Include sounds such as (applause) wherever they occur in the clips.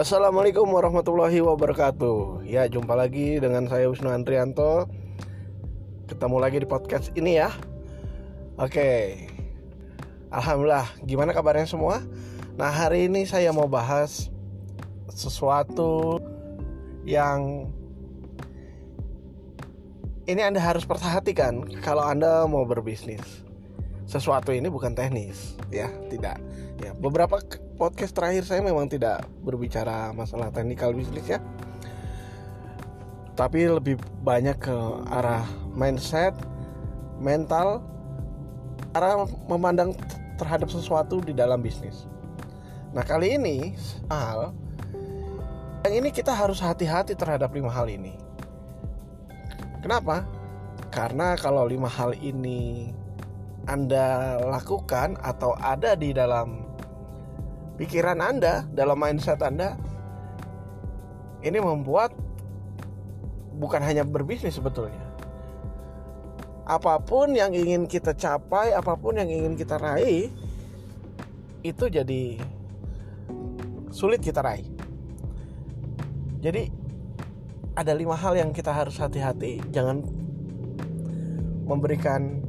Assalamualaikum warahmatullahi wabarakatuh. Ya jumpa lagi dengan saya Wisnu Andrianto. Ketemu lagi di podcast ini ya. Oke. Alhamdulillah. Gimana kabarnya semua? Nah hari ini saya mau bahas Sesuatu Yang Ini anda harus perhatikan Kalau anda mau berbisnis. Sesuatu ini bukan teknis Ya tidak. Ya beberapa podcast terakhir saya memang tidak berbicara masalah teknikal bisnis ya. Tapi lebih banyak ke arah mindset mental arah memandang terhadap sesuatu di dalam bisnis. Nah kali ini hal yang ini kita harus hati-hati terhadap lima hal ini. Kenapa? Karena kalau lima hal ini anda lakukan atau ada di dalam pikiran Anda, dalam mindset Anda, ini membuat bukan hanya berbisnis sebetulnya. Apa pun yang ingin kita capai, apa pun yang ingin kita raih, itu jadi sulit kita raih. Jadi ada lima hal yang kita harus hati-hati, jangan memberikan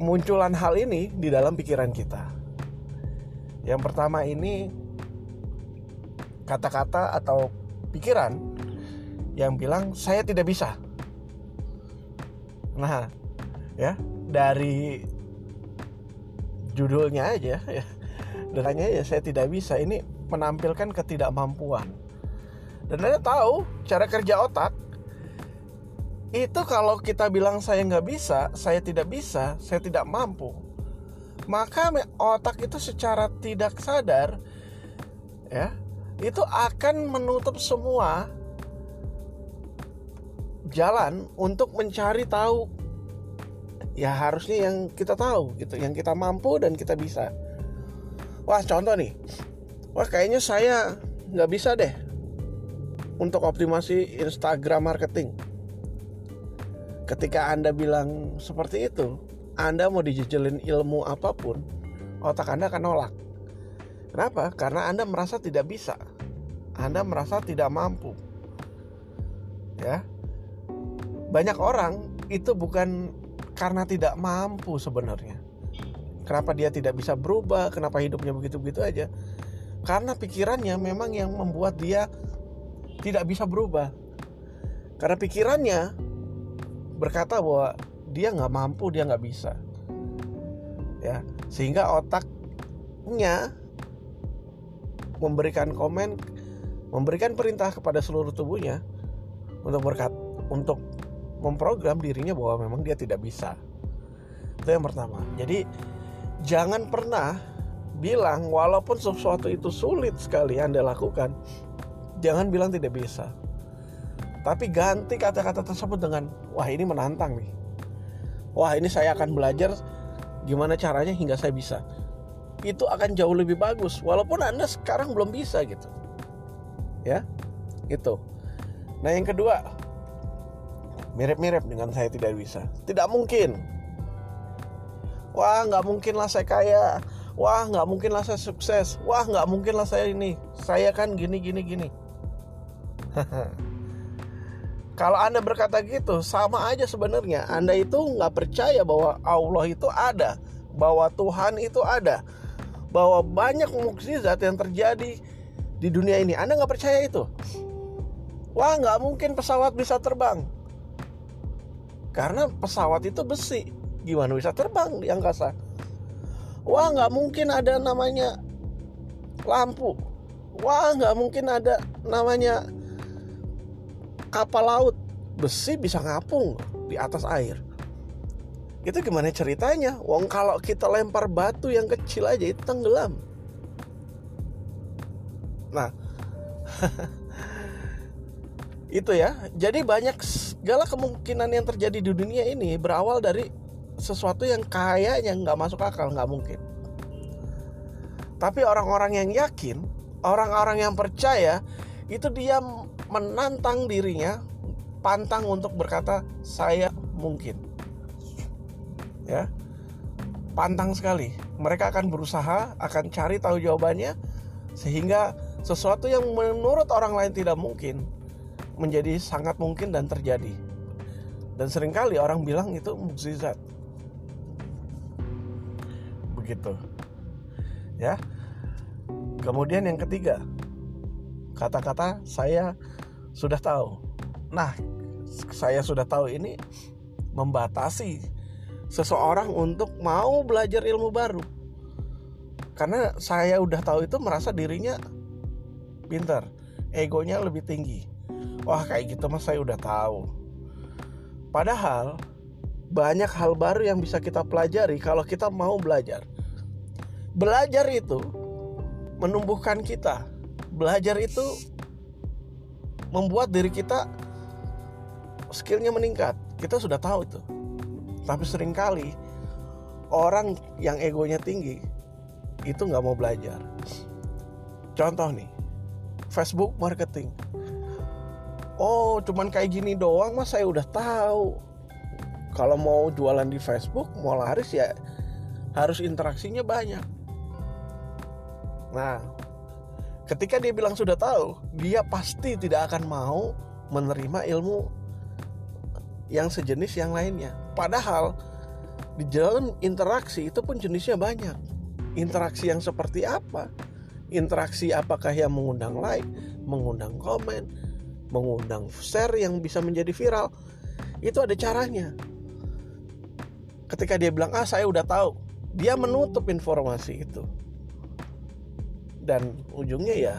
munculan hal ini di dalam pikiran kita. Yang pertama ini kata-kata atau pikiran yang bilang saya tidak bisa. Nah, ya, dari judulnya aja ya. Dengannya ya saya tidak bisa ini menampilkan ketidakmampuan. Dan Anda tahu cara kerja otak itu kalau kita bilang saya nggak bisa, saya tidak bisa, saya tidak mampu, maka otak itu secara tidak sadar ya itu akan menutup semua jalan untuk mencari tahu. Ya harusnya yang kita tahu gitu yang kita mampu dan kita bisa. Wah contoh nih. Wah kayaknya saya nggak bisa deh untuk optimasi Instagram marketing. Ketika anda bilang seperti itu anda mau dijejelin ilmu apa pun, otak Anda akan nolak. Kenapa? Karena Anda merasa tidak bisa. Anda merasa tidak mampu. Ya. Banyak orang itu bukan karena tidak mampu sebenarnya. Kenapa dia tidak bisa berubah? Kenapa hidupnya begitu-begitu aja? Karena pikirannya memang yang membuat dia tidak bisa berubah. Karena pikirannya berkata bahwa dia nggak mampu dia nggak bisa. Ya sehingga otaknya memberikan komen memberikan perintah kepada seluruh tubuhnya untuk berkat untuk memprogram dirinya bahwa memang dia tidak bisa. Itu yang pertama. Jadi jangan pernah bilang walaupun sesuatu itu sulit sekali anda lakukan jangan bilang tidak bisa. Tapi ganti kata-kata tersebut dengan wah ini menantang nih wah ini saya akan belajar gimana caranya hingga saya bisa. Itu akan jauh lebih bagus walaupun anda sekarang belum bisa gitu. Ya itu nah yang kedua mirip-mirip dengan saya tidak bisa. Tidak mungkin. Wah nggak mungkin lah saya kaya. Wah nggak mungkin lah saya sukses. Wah nggak mungkin lah saya ini. Saya kan gini gini gini (laughs) Kalau Anda berkata gitu, sama aja sebenarnya. Anda itu nggak percaya bahwa Allah itu ada, bahwa Tuhan itu ada, bahwa banyak mukjizat yang terjadi di dunia ini. Anda nggak percaya itu? Wah, nggak mungkin pesawat bisa terbang. Karena pesawat itu besi. Gimana bisa terbang di angkasa? Wah, nggak mungkin ada namanya lampu. Wah, nggak mungkin ada namanya kapal laut besi bisa ngapung di atas air. Itu gimana ceritanya? Wong kalau kita lempar batu yang kecil aja itu tenggelam. Nah (laughs) itu ya. Jadi banyak segala kemungkinan yang terjadi di dunia ini berawal dari sesuatu yang kayaknya nggak masuk akal nggak mungkin. Tapi orang-orang yang yakin orang-orang yang percaya itu dia menantang dirinya pantang untuk berkata saya mungkin. Ya. Pantang sekali. Mereka akan berusaha akan cari tahu jawabannya sehingga sesuatu yang menurut orang lain tidak mungkin menjadi sangat mungkin dan terjadi. Dan sering kali orang bilang itu mukjizat. Begitu. Ya. Kemudian yang ketiga kata-kata saya sudah tahu. Nah saya sudah tahu ini membatasi seseorang untuk mau belajar ilmu baru. Karena saya udah tahu itu merasa dirinya pintar egonya lebih tinggi. Wah kayak gitu mas saya udah tahu. Padahal banyak hal baru yang bisa kita pelajari kalau kita mau belajar. Belajar itu menumbuhkan kita. Belajar itu membuat diri kita skillnya meningkat. Kita sudah tahu itu. Tapi sering kali orang yang egonya tinggi itu nggak mau belajar. Contoh nih Facebook marketing. Oh cuman kayak gini doang mas saya udah tahu? Kalau mau jualan di Facebook mau laris ya harus interaksinya banyak. Nah ketika dia bilang sudah tahu dia pasti tidak akan mau menerima ilmu yang sejenis yang lainnya padahal di dalam interaksi itu pun jenisnya banyak interaksi yang seperti apa interaksi apakah yang mengundang like, mengundang komen, mengundang share yang bisa menjadi viral. Itu ada caranya. Ketika dia bilang, ah saya udah tahu. Dia menutup informasi itu. Dan ujungnya ya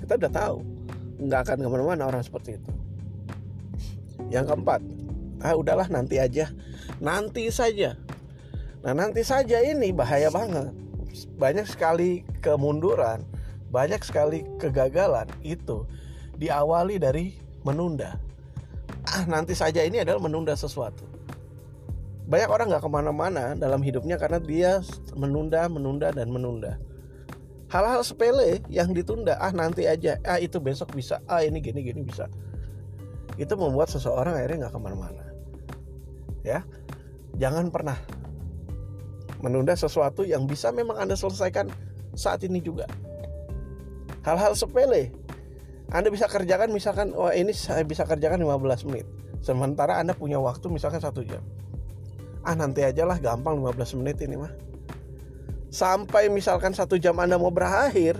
kita udah tahu. Nggak akan ke mana-mana orang seperti itu. Yang keempat, ah udahlah nanti aja. Nanti saja. Nah nanti saja ini bahaya banget banyak sekali kemunduran, banyak sekali kegagalan itu diawali dari menunda. Ah, nanti saja ini adalah menunda sesuatu. Banyak orang nggak ke mana-mana dalam hidupnya karena dia menunda, menunda, dan menunda. Hal-hal sepele yang ditunda, ah nanti aja, ah itu besok bisa, ah ini gini gini bisa. Itu membuat seseorang akhirnya nggak ke mana-mana. Ya, jangan pernah menunda sesuatu yang bisa memang Anda selesaikan saat ini juga. Hal-hal sepele. Anda bisa kerjakan misalkan, wah ini saya bisa kerjakan 15 menit. Sementara Anda punya waktu misalkan satu jam. Ah nanti aja lah gampang 15 menit ini mah. Sampai misalkan satu jam Anda mau berakhir,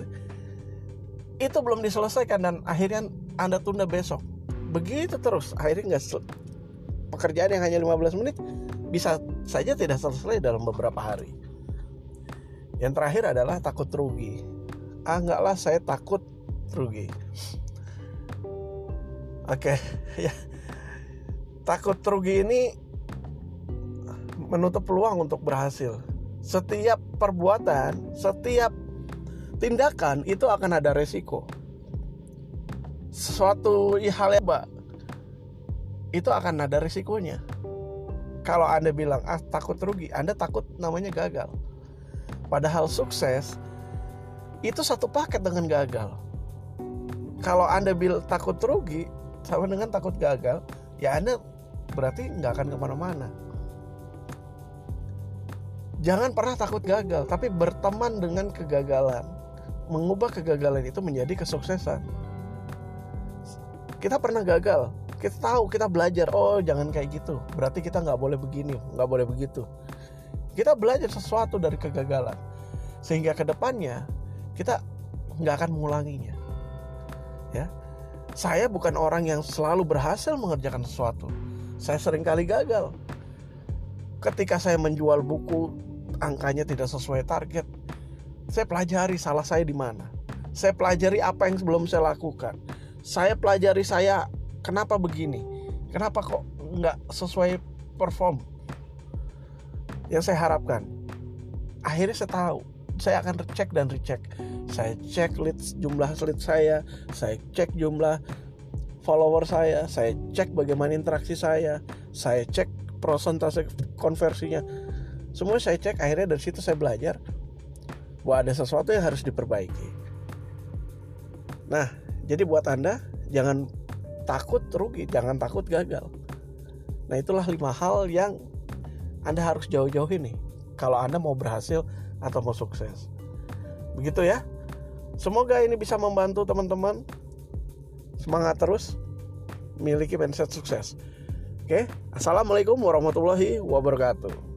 itu belum diselesaikan dan akhirnya Anda tunda besok. Begitu terus, akhirnya nggak pekerjaan yang hanya 15 menit bisa saja tidak selesai dalam beberapa hari. Yang terakhir adalah takut rugi. Ah enggaklah saya takut rugi. Oke, (laughs) ya. Takut rugi ini menutup peluang untuk berhasil. Setiap perbuatan, setiap tindakan itu akan ada resiko. Sesuatu hal yang itu akan ada resikonya kalau Anda bilang ah takut rugi, Anda takut namanya gagal. Padahal sukses itu satu paket dengan gagal. Kalau Anda bilang takut rugi sama dengan takut gagal, ya Anda berarti nggak akan ke mana-mana. Jangan pernah takut gagal, tapi berteman dengan kegagalan. Mengubah kegagalan itu menjadi kesuksesan. Kita pernah gagal, kita tahu kita belajar oh jangan kayak gitu. Berarti kita nggak boleh begini nggak boleh begitu. Kita belajar sesuatu dari kegagalan sehingga ke depannya kita nggak akan mengulanginya. Ya. Saya bukan orang yang selalu berhasil mengerjakan sesuatu. Saya sering kali gagal. Ketika saya menjual buku angkanya tidak sesuai target. Saya pelajari salah saya di mana. Saya pelajari apa yang sebelum saya lakukan. Saya pelajari saya kenapa begini? Kenapa kok nggak sesuai perform? Yang saya harapkan. Akhirnya saya tahu. Saya akan recek dan recheck. Saya cek lead jumlah lead saya. Saya cek jumlah follower saya. Saya cek bagaimana interaksi saya. Saya cek prosentase konversinya semua saya cek akhirnya dari situ saya belajar bahwa ada sesuatu yang harus diperbaiki nah jadi buat anda jangan takut rugi, jangan takut gagal. Nah itulah lima hal yang Anda harus jauh-jauh ini kalau Anda mau berhasil atau mau sukses. Begitu ya. semoga ini bisa membantu teman-teman semangat terus miliki mindset sukses oke assalamualaikum warahmatullahi wabarakatuh